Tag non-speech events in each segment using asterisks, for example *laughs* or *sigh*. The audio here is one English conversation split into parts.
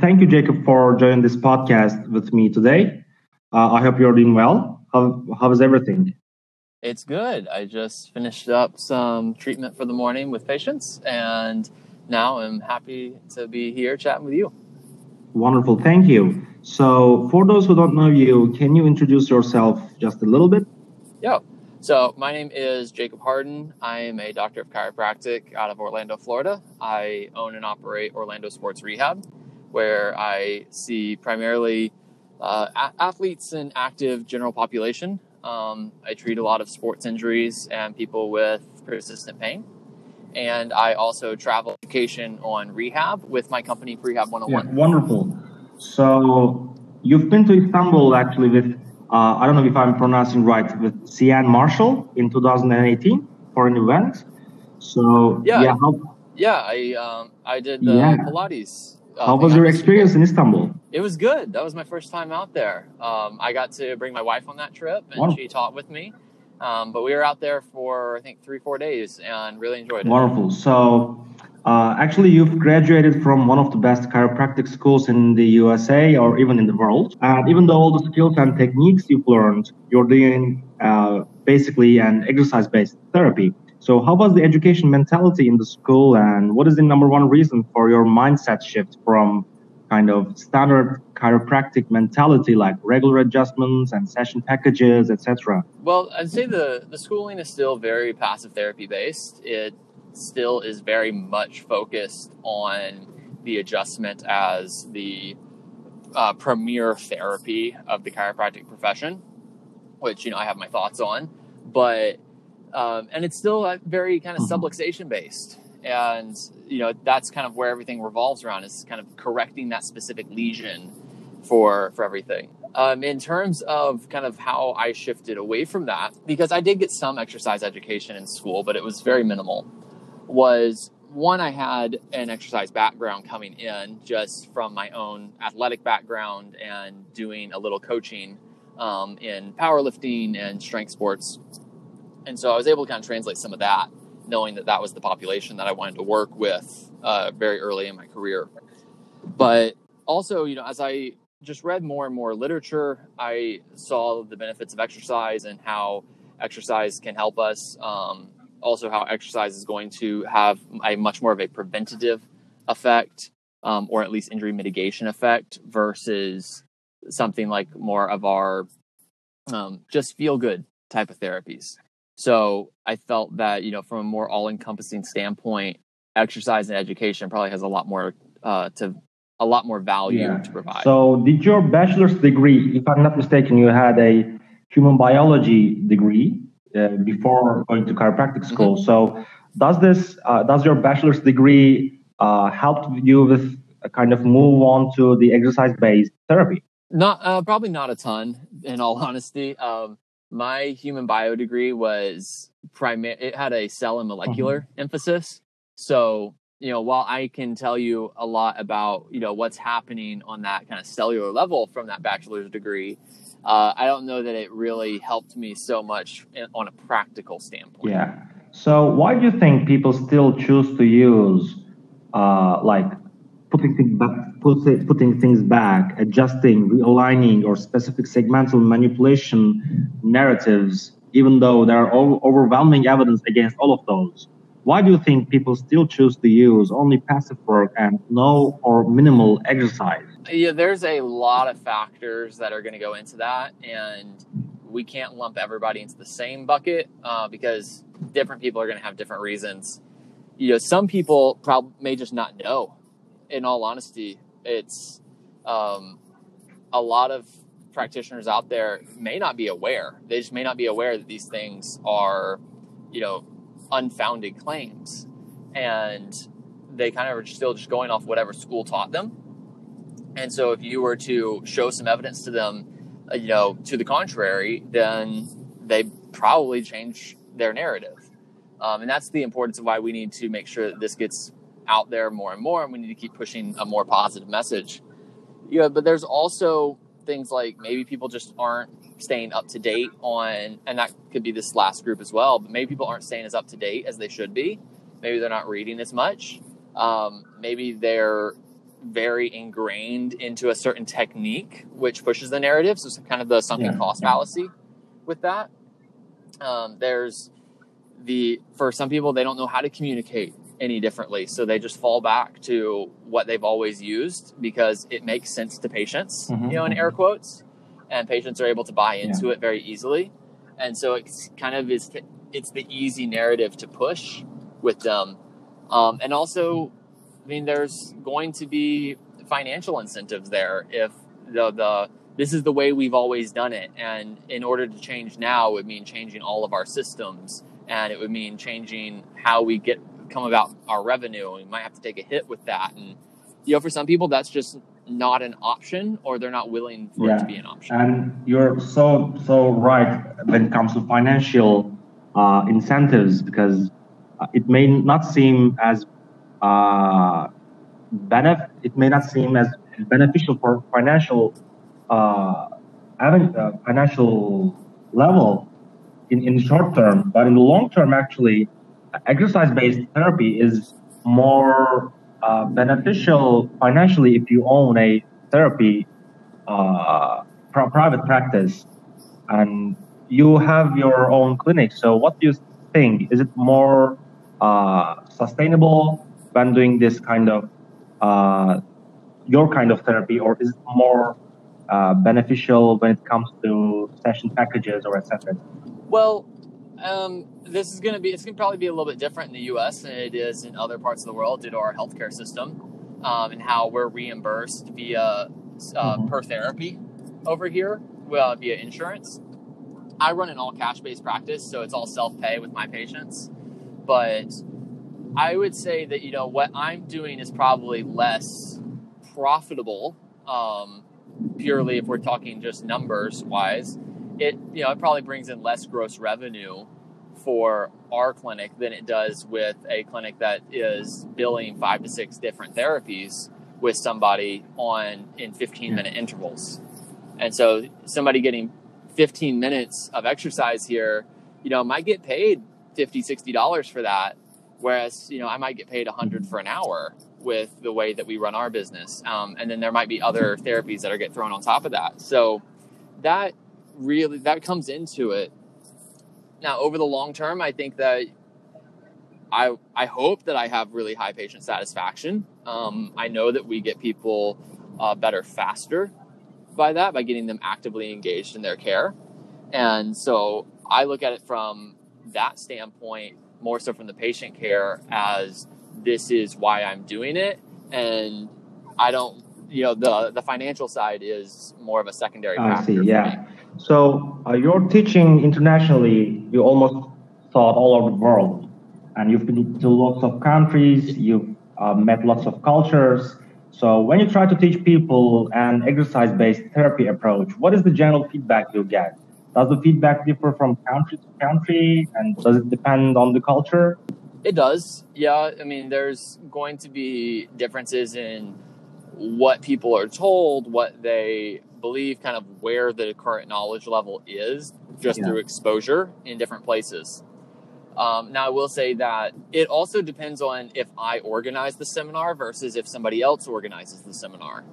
thank you, Jacob, for joining this podcast with me today. Uh, I hope you're doing well. How, how is everything? It's good. I just finished up some treatment for the morning with patients, and now I'm happy to be here chatting with you. Wonderful. Thank you. So, for those who don't know you, can you introduce yourself just a little bit? Yeah. So, my name is Jacob Harden. I am a doctor of chiropractic out of Orlando, Florida. I own and operate Orlando Sports Rehab, where I see primarily uh, a- athletes and active general population. Um, I treat a lot of sports injuries and people with persistent pain. And I also travel education on rehab with my company, Prehab 101. Yeah, wonderful. So you've been to Istanbul actually with, uh, I don't know if I'm pronouncing right, with Sian Marshall in 2018 for an event. So yeah, yeah, how, yeah, I um, I did the yeah. Pilates. Uh, how was your experience in Istanbul? It was good. That was my first time out there. Um, I got to bring my wife on that trip, and wow. she taught with me. Um, but we were out there for I think three, four days, and really enjoyed it. Wonderful. So, uh, actually, you've graduated from one of the best chiropractic schools in the USA or even in the world. And even though all the skills and techniques you've learned, you're doing uh, basically an exercise-based therapy. So, how was the education mentality in the school, and what is the number one reason for your mindset shift from kind of standard chiropractic mentality, like regular adjustments and session packages, etc.? Well, I'd say the the schooling is still very passive therapy based. It still is very much focused on the adjustment as the uh, premier therapy of the chiropractic profession, which you know I have my thoughts on, but um, and it's still very kind of mm-hmm. subluxation based and you know that's kind of where everything revolves around is kind of correcting that specific lesion for for everything. Um, in terms of kind of how i shifted away from that because i did get some exercise education in school but it was very minimal was one i had an exercise background coming in just from my own athletic background and doing a little coaching um, in powerlifting and strength sports and so I was able to kind of translate some of that, knowing that that was the population that I wanted to work with uh, very early in my career. But also, you know, as I just read more and more literature, I saw the benefits of exercise and how exercise can help us. Um, also, how exercise is going to have a much more of a preventative effect, um, or at least injury mitigation effect, versus something like more of our um, just feel good type of therapies. So I felt that, you know, from a more all encompassing standpoint, exercise and education probably has a lot more uh, to a lot more value yeah. to provide. So did your bachelor's degree, if I'm not mistaken, you had a human biology degree uh, before going to chiropractic mm-hmm. school. Mm-hmm. So does this, uh, does your bachelor's degree uh, help you with a kind of move on to the exercise-based therapy? Not, uh, probably not a ton in all *laughs* honesty. Um, my human bio degree was primary it had a cell and molecular mm-hmm. emphasis. So you know while i can tell you a lot about you know what's happening on that kind of cellular level from that bachelor's degree uh, i don't know that it really helped me so much in, on a practical standpoint. Yeah. So why do you think people still choose to use uh, like putting things back, putting things back, adjusting, realigning, or specific segmental manipulation narratives, even though there are overwhelming evidence against all of those. Why do you think people still choose to use only passive work and no or minimal exercise? Yeah, there's a lot of factors that are going to go into that, and we can't lump everybody into the same bucket uh, because different people are going to have different reasons. You know, some people probably may just not know in all honesty, it's um, a lot of practitioners out there may not be aware. They just may not be aware that these things are, you know, unfounded claims, and they kind of are still just going off whatever school taught them. And so, if you were to show some evidence to them, uh, you know, to the contrary, then they probably change their narrative. Um, and that's the importance of why we need to make sure that this gets out there more and more, and we need to keep pushing a more positive message. Yeah, but there's also things like maybe people just aren't staying up to date on, and that could be this last group as well. But maybe people aren't staying as up to date as they should be. Maybe they're not reading as much. Um, maybe they're very ingrained into a certain technique, which pushes the narrative. So it's kind of the sunken yeah. cost fallacy with that. Um, there's the for some people they don't know how to communicate any differently, so they just fall back to what they've always used because it makes sense to patients, mm-hmm. you know, in air quotes, and patients are able to buy into yeah. it very easily, and so it's kind of is it's the easy narrative to push with them, um, and also I mean, there's going to be financial incentives there if the, the this is the way we've always done it. And in order to change now, it would mean changing all of our systems and it would mean changing how we get come about our revenue. And we might have to take a hit with that. And you know, for some people that's just not an option or they're not willing for yeah. it to be an option. And you're so so right when it comes to financial uh, incentives because it may not seem as uh, benef- it may not seem as beneficial for financial uh, uh, financial level in, in the short term, but in the long term, actually, exercise-based therapy is more uh, beneficial financially if you own a therapy uh, private practice and you have your own clinic. So, what do you think? Is it more uh, sustainable when doing this kind of uh, your kind of therapy, or is it more uh, beneficial when it comes to session packages or etc.? Well, um, this is going to be it's going to probably be a little bit different in the U.S. than it is in other parts of the world due to our healthcare system um, and how we're reimbursed via uh, mm-hmm. per therapy over here uh, via insurance. I run an all cash based practice, so it's all self pay with my patients, but I would say that you know what I'm doing is probably less profitable, um, purely if we're talking just numbers wise. It you know it probably brings in less gross revenue for our clinic than it does with a clinic that is billing five to six different therapies with somebody on in 15 minute intervals. And so somebody getting 15 minutes of exercise here, you know, might get paid 50, 60 dollars for that Whereas, you know, I might get paid a hundred for an hour with the way that we run our business. Um, and then there might be other therapies that are get thrown on top of that. So that really, that comes into it. Now, over the long term, I think that I, I hope that I have really high patient satisfaction. Um, I know that we get people uh, better faster by that, by getting them actively engaged in their care. And so I look at it from that standpoint more so from the patient care as this is why I'm doing it. And I don't, you know, the, the financial side is more of a secondary I see, yeah. So uh, you're teaching internationally, you almost taught all over the world. And you've been to lots of countries, you've uh, met lots of cultures. So when you try to teach people an exercise-based therapy approach, what is the general feedback you get? does the feedback differ from country to country and does it depend on the culture it does yeah i mean there's going to be differences in what people are told what they believe kind of where the current knowledge level is just yeah. through exposure in different places um, now i will say that it also depends on if i organize the seminar versus if somebody else organizes the seminar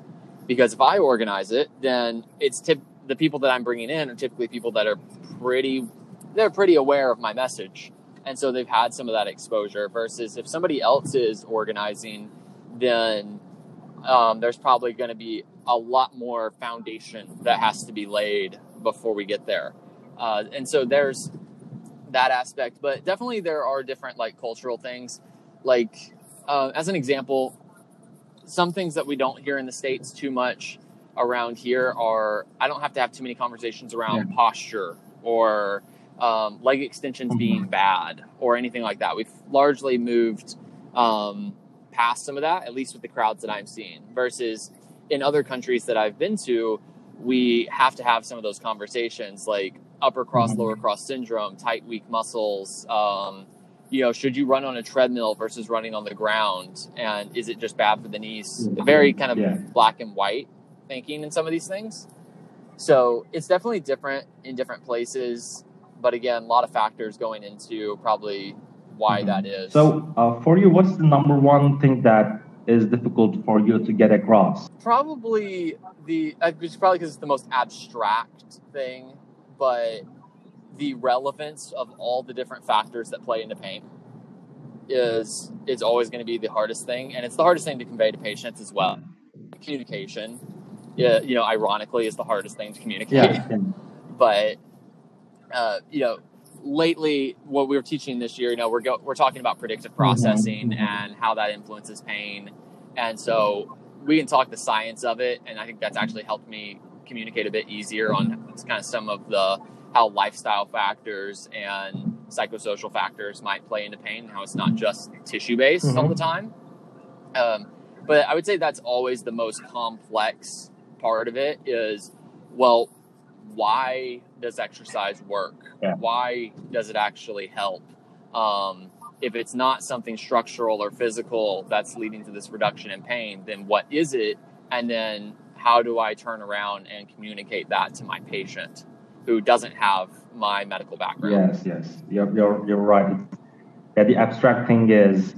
because if i organize it then it's tip- the people that I'm bringing in are typically people that are pretty, they're pretty aware of my message. And so they've had some of that exposure versus if somebody else is organizing, then um, there's probably going to be a lot more foundation that has to be laid before we get there. Uh, and so there's that aspect, but definitely there are different like cultural things. Like, uh, as an example, some things that we don't hear in the States too much around here are I don't have to have too many conversations around yeah. posture or um, leg extensions mm-hmm. being bad or anything like that. We've largely moved um, past some of that, at least with the crowds that I'm seeing, versus in other countries that I've been to, we have to have some of those conversations like upper cross, mm-hmm. lower cross syndrome, tight, weak muscles. Um, you know, should you run on a treadmill versus running on the ground? And is it just bad for the knees? Mm-hmm. Very kind of yeah. black and white thinking in some of these things. So it's definitely different in different places. But again, a lot of factors going into probably why mm-hmm. that is. So uh, for you, what's the number one thing that is difficult for you to get across? Probably the it's probably because it's the most abstract thing, but the relevance of all the different factors that play into pain is is always going to be the hardest thing, and it's the hardest thing to convey to patients as well. Communication, yeah, you know, ironically, is the hardest thing to communicate. Yeah. *laughs* but uh, you know, lately, what we were teaching this year, you know, we're go- we're talking about predictive mm-hmm. processing mm-hmm. and how that influences pain, and so we can talk the science of it, and I think that's actually helped me communicate a bit easier on kind of some of the how lifestyle factors and psychosocial factors might play into pain, and how it's not just tissue based mm-hmm. all the time. Um, but I would say that's always the most complex part of it is, well, why does exercise work? Yeah. Why does it actually help? Um, if it's not something structural or physical that's leading to this reduction in pain, then what is it? And then how do I turn around and communicate that to my patient who doesn't have my medical background? Yes, yes, you're, you're, you're right. Yeah, the abstract thing is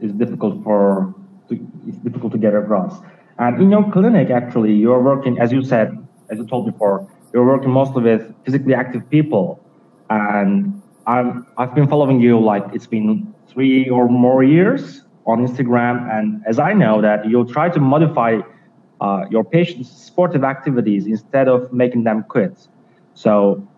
is difficult for to, it's difficult to get across. And in your clinic, actually, you're working, as you said, as you told before, you're working mostly with physically active people. And I'm, I've been following you like it's been three or more years on Instagram. And as I know that you'll try to modify uh, your patients' sportive activities instead of making them quit. So,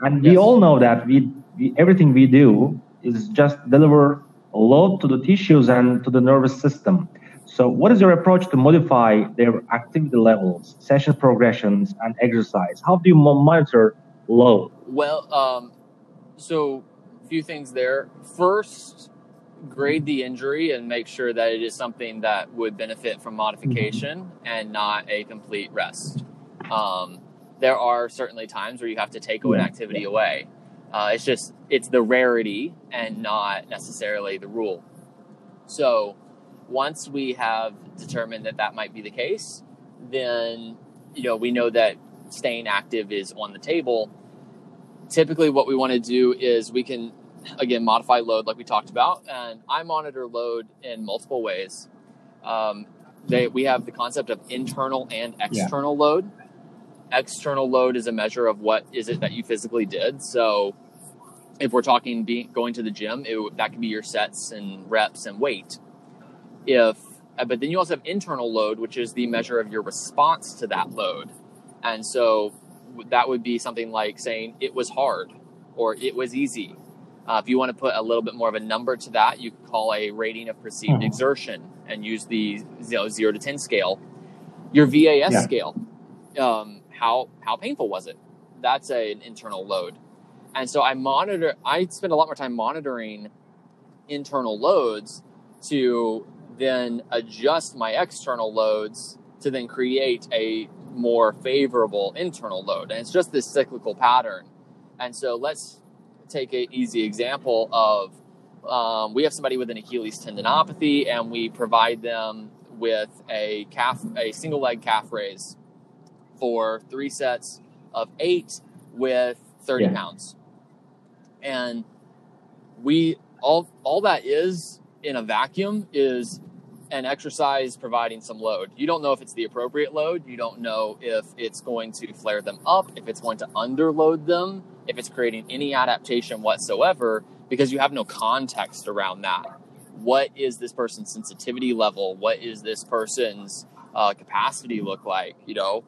and yes. we all know that we, we everything we do is just deliver a load to the tissues and to the nervous system. So, what is your approach to modify their activity levels, session progressions, and exercise? How do you monitor load? Well, um, so a few things there. First, grade the injury and make sure that it is something that would benefit from modification mm-hmm. and not a complete rest. Um, there are certainly times where you have to take an activity away. Uh, it's just it's the rarity and not necessarily the rule. So once we have determined that that might be the case, then you know we know that staying active is on the table. Typically, what we want to do is we can again modify load like we talked about, and I monitor load in multiple ways. Um, they, we have the concept of internal and external yeah. load. External load is a measure of what is it that you physically did. So, if we're talking being, going to the gym, it, that could be your sets and reps and weight if uh, but then you also have internal load which is the measure of your response to that load. And so that would be something like saying it was hard or it was easy. Uh, if you want to put a little bit more of a number to that you could call a rating of perceived mm-hmm. exertion and use the you know, 0 to 10 scale. Your VAS yeah. scale um, how how painful was it? That's a, an internal load. And so i monitor i spend a lot more time monitoring internal loads to then adjust my external loads to then create a more favorable internal load. And it's just this cyclical pattern. And so let's take an easy example of um, we have somebody with an Achilles tendinopathy and we provide them with a calf, a single leg calf raise for three sets of eight with 30 yeah. pounds. And we all all that is in a vacuum is an exercise providing some load. You don't know if it's the appropriate load. You don't know if it's going to flare them up, if it's going to underload them, if it's creating any adaptation whatsoever, because you have no context around that. What is this person's sensitivity level? What is this person's uh, capacity look like? You know,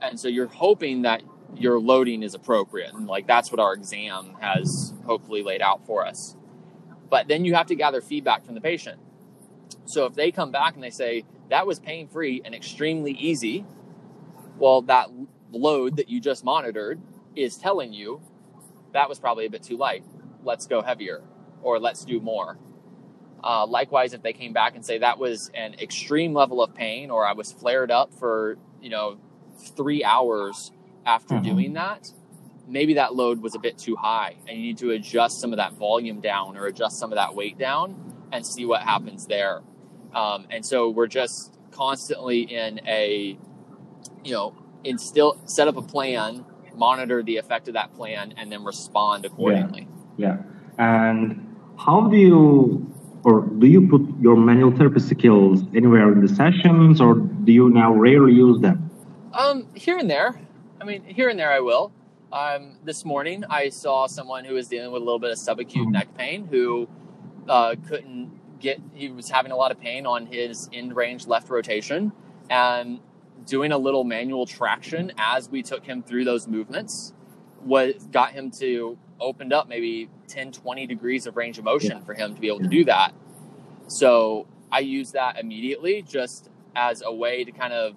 and so you're hoping that your loading is appropriate, and like that's what our exam has hopefully laid out for us. But then you have to gather feedback from the patient so if they come back and they say that was pain free and extremely easy, well, that load that you just monitored is telling you that was probably a bit too light. Let's go heavier or let's do more. Uh, likewise, if they came back and say that was an extreme level of pain or I was flared up for, you know, three hours after mm-hmm. doing that, maybe that load was a bit too high and you need to adjust some of that volume down or adjust some of that weight down and see what happens there. Um, and so we're just constantly in a, you know, instill, set up a plan, monitor the effect of that plan, and then respond accordingly. Yeah. yeah. And how do you or do you put your manual therapy skills anywhere in the sessions, or do you now rarely use them? Um, here and there. I mean, here and there I will. Um, this morning I saw someone who was dealing with a little bit of subacute mm-hmm. neck pain who uh, couldn't get. He was having a lot of pain on his end range left rotation, and doing a little manual traction as we took him through those movements what got him to opened up maybe 10 20 degrees of range of motion yeah. for him to be able to do that so i use that immediately just as a way to kind of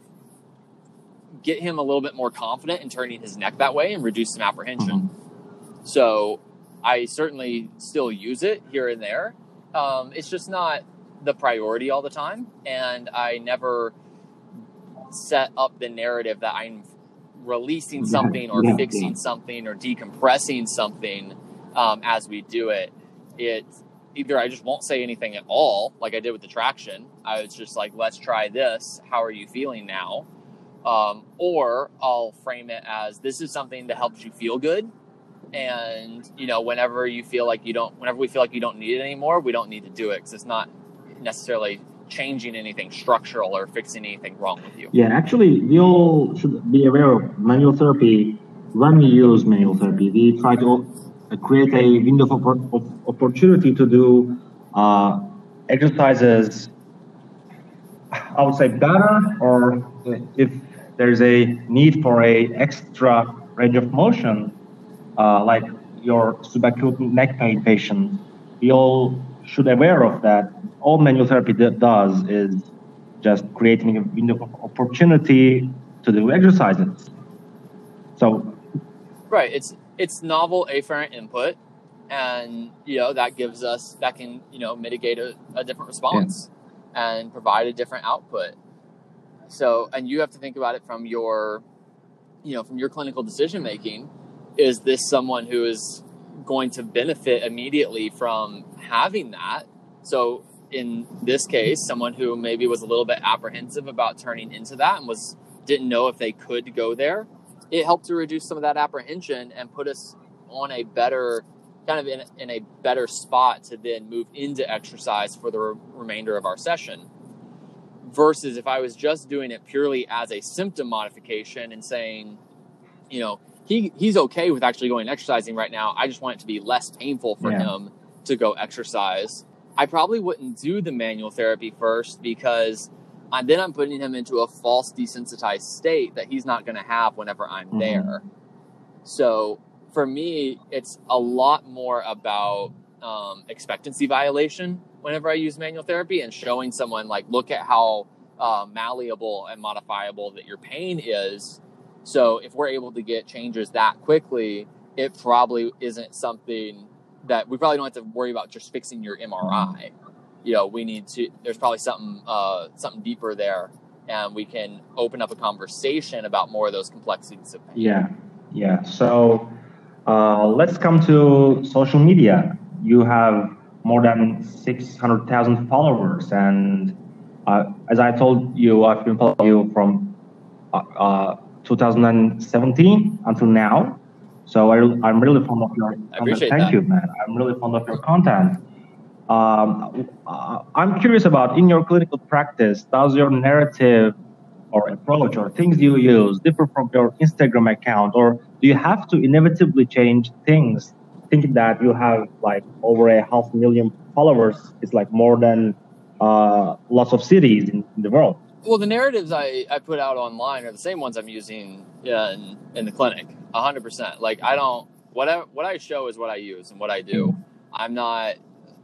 get him a little bit more confident in turning his neck that way and reduce some apprehension mm-hmm. so i certainly still use it here and there um, it's just not the priority all the time and i never set up the narrative that i'm releasing something or fixing something or decompressing something um, as we do it. It either I just won't say anything at all, like I did with the traction. I was just like, let's try this. How are you feeling now? Um, or I'll frame it as this is something that helps you feel good. And, you know, whenever you feel like you don't, whenever we feel like you don't need it anymore, we don't need to do it because it's not necessarily changing anything structural or fixing anything wrong with you. Yeah, actually, we all should be aware of manual therapy. When we use manual therapy, we try to uh, create a window of, opportunity to do uh, exercises, I would say better, or if there's a need for a extra range of motion, uh, like your subacute neck pain patient, we all should be aware of that. All manual therapy does is just creating a window of opportunity to do exercises. So, right, it's it's novel afferent input, and you know that gives us that can you know mitigate a, a different response yeah. and provide a different output. So, and you have to think about it from your, you know, from your clinical decision making. Is this someone who is going to benefit immediately from having that. So in this case, someone who maybe was a little bit apprehensive about turning into that and was didn't know if they could go there, it helped to reduce some of that apprehension and put us on a better kind of in, in a better spot to then move into exercise for the re- remainder of our session versus if I was just doing it purely as a symptom modification and saying, you know, he he's okay with actually going exercising right now. I just want it to be less painful for yeah. him to go exercise. I probably wouldn't do the manual therapy first because I, then I'm putting him into a false desensitized state that he's not going to have whenever I'm mm-hmm. there. So for me, it's a lot more about um, expectancy violation whenever I use manual therapy and showing someone like, look at how uh, malleable and modifiable that your pain is so if we're able to get changes that quickly, it probably isn't something that we probably don't have to worry about just fixing your MRI. You know, we need to. There's probably something uh, something deeper there, and we can open up a conversation about more of those complexities of pain. Yeah, yeah. So uh, let's come to social media. You have more than six hundred thousand followers, and uh, as I told you, I've been following you from uh, uh 2017 until now. So I, am really fond of your content. Thank that. you, man. I'm really fond of your content. Um, uh, I'm curious about in your clinical practice, does your narrative or approach or things you use differ from your Instagram account, or do you have to inevitably change things, thinking that you have like over a half million followers? It's like more than uh, lots of cities in, in the world. Well, the narratives I, I put out online are the same ones I'm using in, in the clinic, hundred percent. Like I don't what I, what I show is what I use and what I do. I'm not,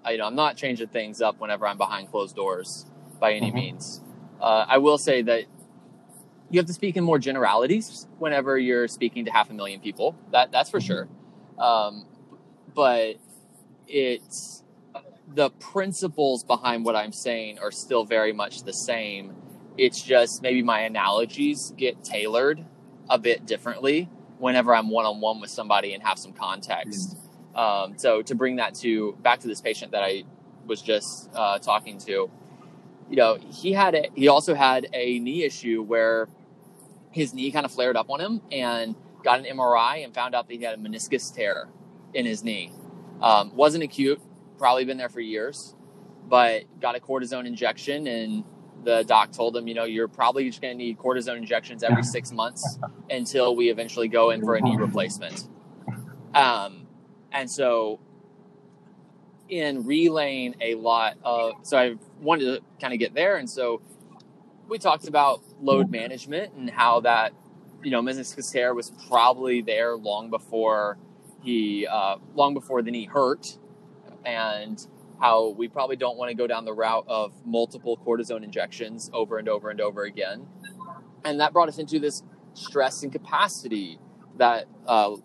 I, you know, I'm not changing things up whenever I'm behind closed doors by any mm-hmm. means. Uh, I will say that you have to speak in more generalities whenever you're speaking to half a million people. That that's for sure. Um, but it's the principles behind what I'm saying are still very much the same it's just maybe my analogies get tailored a bit differently whenever I'm one on one with somebody and have some context. Um, so to bring that to back to this patient that I was just uh, talking to, you know, he had a, he also had a knee issue where his knee kind of flared up on him and got an MRI and found out that he had a meniscus tear in his knee. Um, wasn't acute, probably been there for years, but got a cortisone injection and the doc told him, you know, you're probably just going to need cortisone injections every six months until we eventually go in for a knee replacement. Um, and so, in relaying a lot of, so I wanted to kind of get there. And so, we talked about load management and how that, you know, meniscus tear was probably there long before he, uh, long before the knee hurt. And how we probably don't want to go down the route of multiple cortisone injections over and over and over again. And that brought us into this stress and capacity that uh,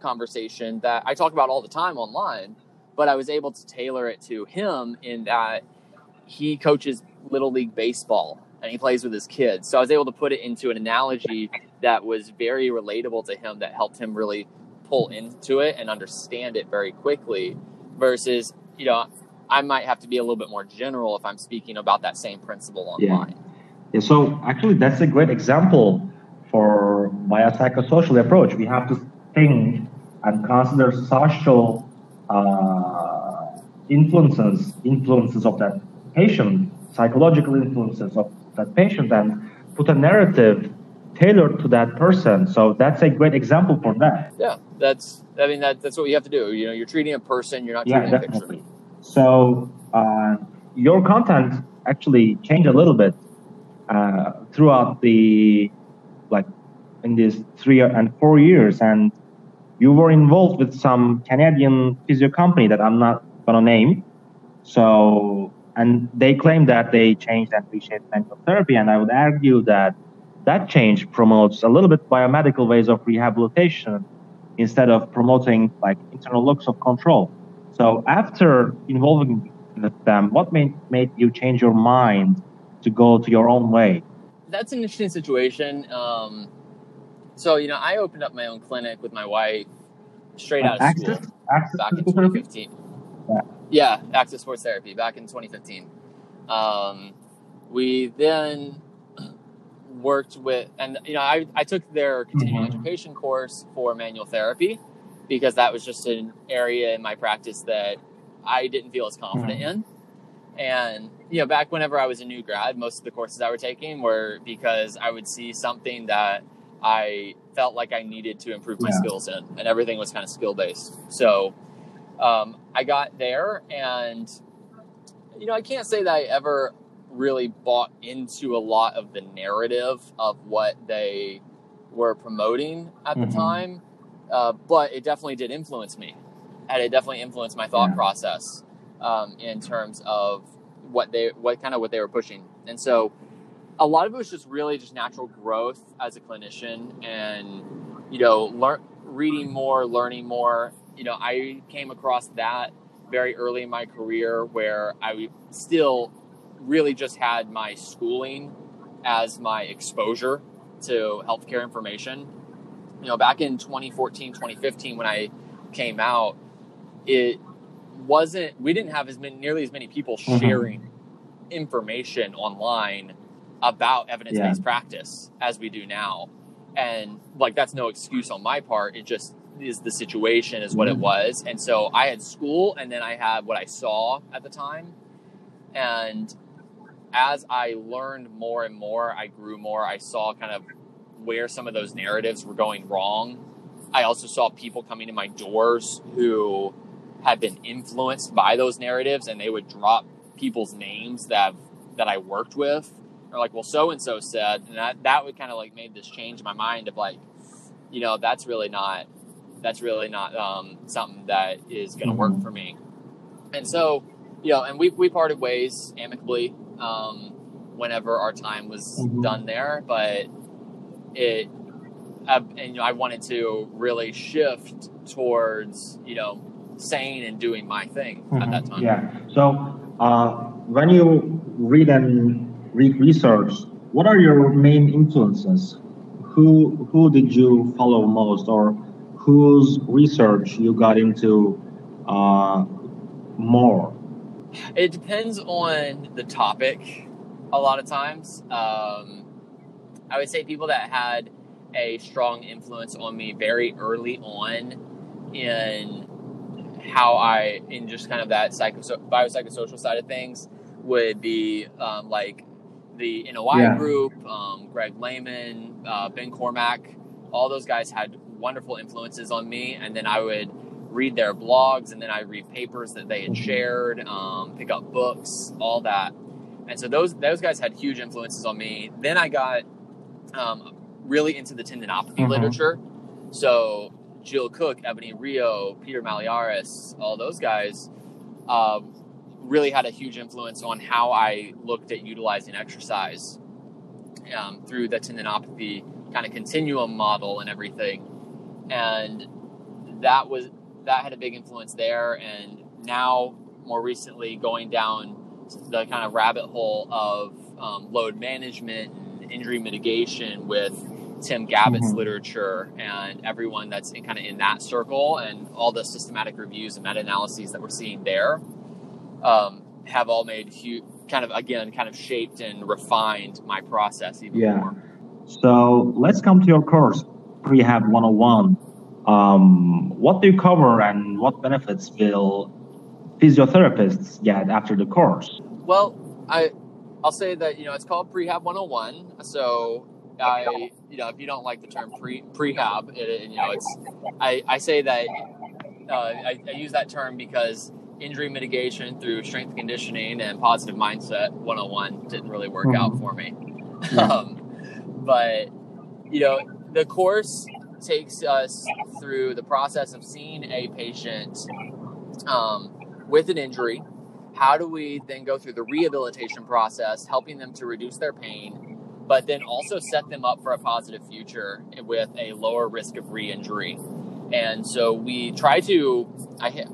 conversation that I talk about all the time online, but I was able to tailor it to him in that he coaches little league baseball and he plays with his kids. So I was able to put it into an analogy that was very relatable to him that helped him really pull into it and understand it very quickly versus, you know, I might have to be a little bit more general if I'm speaking about that same principle online. Yeah. yeah so actually, that's a great example for biopsychosocial approach. We have to think and consider social uh, influences, influences of that patient, psychological influences of that patient, and put a narrative tailored to that person. So that's a great example for that. Yeah, that's. I mean, that, that's what you have to do. You know, you're treating a person. You're not treating yeah, a picture. So uh, your content actually changed a little bit uh, throughout the like in these three and four years, and you were involved with some Canadian physio company that I'm not gonna name. So and they claim that they changed and reshaped manual therapy, and I would argue that that change promotes a little bit biomedical ways of rehabilitation instead of promoting like internal locus of control. So after involving them, what made, made you change your mind to go to your own way? That's an interesting situation. Um, so, you know, I opened up my own clinic with my wife straight out of Access? school Access back in 2015. Yeah. yeah, Access Sports Therapy back in 2015. Um, we then worked with, and, you know, I, I took their continuing mm-hmm. education course for manual therapy because that was just an area in my practice that I didn't feel as confident mm-hmm. in. And, you know, back whenever I was a new grad, most of the courses I were taking were because I would see something that I felt like I needed to improve my yeah. skills in, and everything was kind of skill based. So um, I got there, and, you know, I can't say that I ever really bought into a lot of the narrative of what they were promoting at mm-hmm. the time uh, but it definitely did influence me, and it definitely influenced my thought yeah. process um, in terms of what they, what kind of what they were pushing. And so, a lot of it was just really just natural growth as a clinician, and you know, learn, reading more, learning more. You know, I came across that very early in my career where I still really just had my schooling as my exposure to healthcare information you know, back in 2014, 2015, when I came out, it wasn't, we didn't have as many, nearly as many people mm-hmm. sharing information online about evidence based yeah. practice as we do now. And like, that's no excuse on my part. It just is the situation, is what mm-hmm. it was. And so I had school and then I had what I saw at the time. And as I learned more and more, I grew more, I saw kind of where some of those narratives were going wrong. I also saw people coming to my doors who had been influenced by those narratives and they would drop people's names that that I worked with. Or like, well, so and so said, and that that would kind of like made this change in my mind of like, you know, that's really not that's really not um, something that is going to work mm-hmm. for me. And so, you know, and we we parted ways amicably um, whenever our time was mm-hmm. done there, but it uh, and you know, I wanted to really shift towards you know saying and doing my thing mm-hmm. at that time. Yeah. So uh, when you read and read research, what are your main influences? Who who did you follow most, or whose research you got into uh, more? It depends on the topic. A lot of times. Um, I would say people that had a strong influence on me very early on in how I, in just kind of that psycho, biopsychosocial side of things, would be um, like the NOI yeah. group, um, Greg Lehman, uh, Ben Cormack, all those guys had wonderful influences on me. And then I would read their blogs and then I read papers that they had mm-hmm. shared, um, pick up books, all that. And so those those guys had huge influences on me. Then I got um, really into the tendinopathy mm-hmm. literature. So Jill Cook, Ebonie Rio, Peter Malliaras, all those guys uh, really had a huge influence on how I looked at utilizing exercise um, through the tendinopathy kind of continuum model and everything. And that was that had a big influence there. And now, more recently, going down the kind of rabbit hole of um, load management injury mitigation with Tim Gabbett's mm-hmm. literature and everyone that's in, kind of in that circle and all the systematic reviews and meta analyses that we're seeing there um, have all made huge, kind of again, kind of shaped and refined my process even yeah. more. So let's come to your course, Prehab 101. Um, what do you cover and what benefits will physiotherapists get after the course? Well, I I'll say that you know it's called Prehab 101. So I you know if you don't like the term pre prehab, it, you know it's I, I say that uh, I, I use that term because injury mitigation through strength conditioning and positive mindset 101 didn't really work mm-hmm. out for me. Yeah. *laughs* Um, but you know the course takes us through the process of seeing a patient um, with an injury. How do we then go through the rehabilitation process, helping them to reduce their pain, but then also set them up for a positive future with a lower risk of re-injury? And so we try to, I,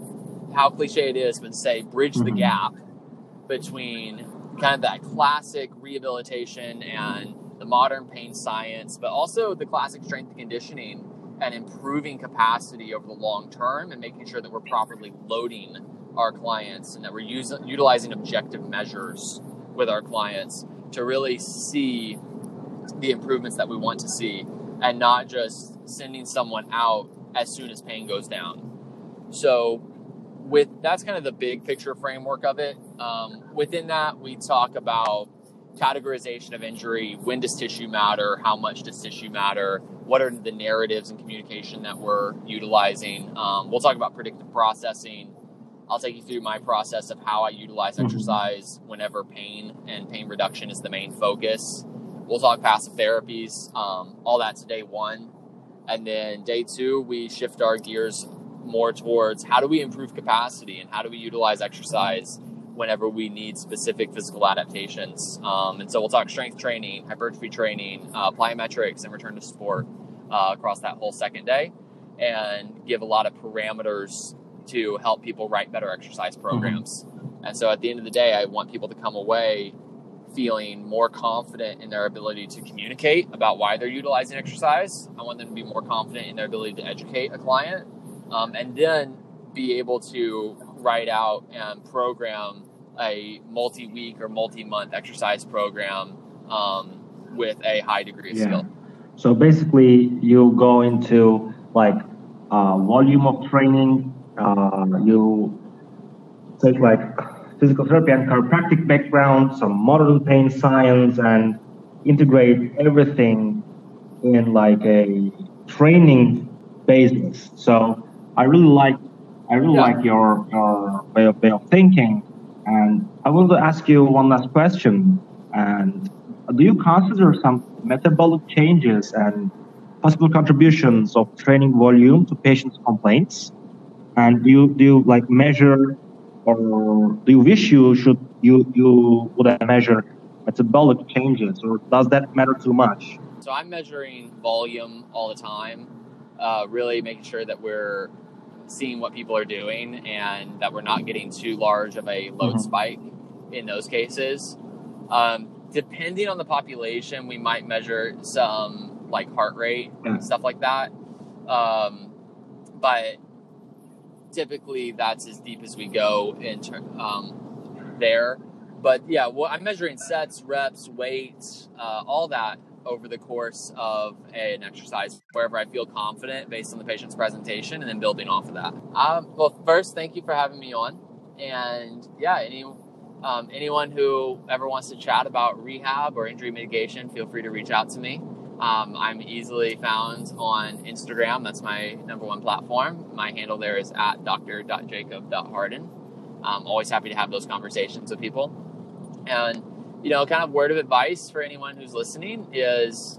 how cliche it is, but say bridge the mm-hmm. gap between kind of that classic rehabilitation and the modern pain science, but also the classic strength and conditioning and improving capacity over the long term and making sure that we're properly loading our clients and that we're using, utilizing objective measures with our clients to really see the improvements that we want to see and not just sending someone out as soon as pain goes down. So with that's kind of the big picture framework of it. Um, within that, we talk about categorization of injury when does tissue matter how much does tissue matter what are the narratives and communication that we're utilizing um, we'll talk about predictive processing i'll take you through my process of how i utilize mm-hmm. exercise whenever pain and pain reduction is the main focus we'll talk passive therapies um, all that's day one and then day two we shift our gears more towards how do we improve capacity and how do we utilize exercise whenever we need specific physical adaptations. Um, and so we'll talk strength training, hypertrophy training, uh, plyometrics, and return to sport uh, across that whole second day, and give a lot of parameters to help people write better exercise mm-hmm. programs. Mm-hmm. And so at the end of the day, I want people to come away feeling more confident in their ability to communicate about why they're utilizing exercise. I want them to be more confident in their ability to educate a client, um, and then be able to write out and program a multi-week or multi-month exercise program um, with a high degree of yeah. skill. So basically, you go into like uh, volume of training. Uh, you take like physical therapy and chiropractic background, some modern pain science, and integrate everything in like a training basis. So I really like I really yeah. like your, your way of, way of thinking and I want to ask you one last question. And do you consider some metabolic changes and possible contributions of training volume to patients' complaints? And do you do you like measure, or do you wish you should you you would measure metabolic changes, or does that matter too much? So I'm measuring volume all the time, uh, really making sure that we're seeing what people are doing and that we're not getting too large of a load mm-hmm. spike in those cases. Um, depending on the population, we might measure some like heart rate and stuff like that. Um, but typically, that's as deep as we go in um, there. But yeah, well, I'm measuring sets, reps, weight, uh, all that over the course of an exercise wherever I feel confident based on the patient's presentation and then building off of that. Um, well, first, thank you for having me on. And yeah, any, um, anyone who ever wants to chat about rehab or injury mitigation, feel free to reach out to me. Um, I'm easily found on Instagram. That's my number one platform. My handle there is at dr.jacob.harden. I'm always happy to have those conversations with people. And, you know, kind of word of advice for anyone who's listening is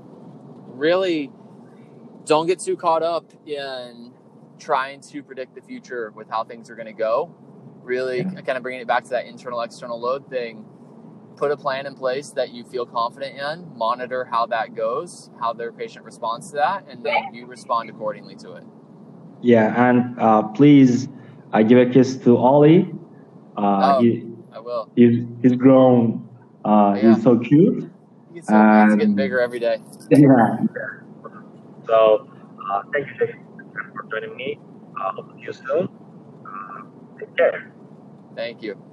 really don't get too caught up in trying to predict the future with how things are going to go. Really, kind of bringing it back to that internal external load thing put a plan in place that you feel confident in, monitor how that goes, how their patient responds to that, and then you respond accordingly to it. Yeah, and uh, please uh, give a kiss to Ollie. Uh, oh, he, I will. He's, he's grown. Uh, yeah. He's so cute. He's, so, and, he's getting bigger every day. *laughs* Yeah. So, uh, thank you for joining me. Uh, hope to see you soon. take care. Thank you.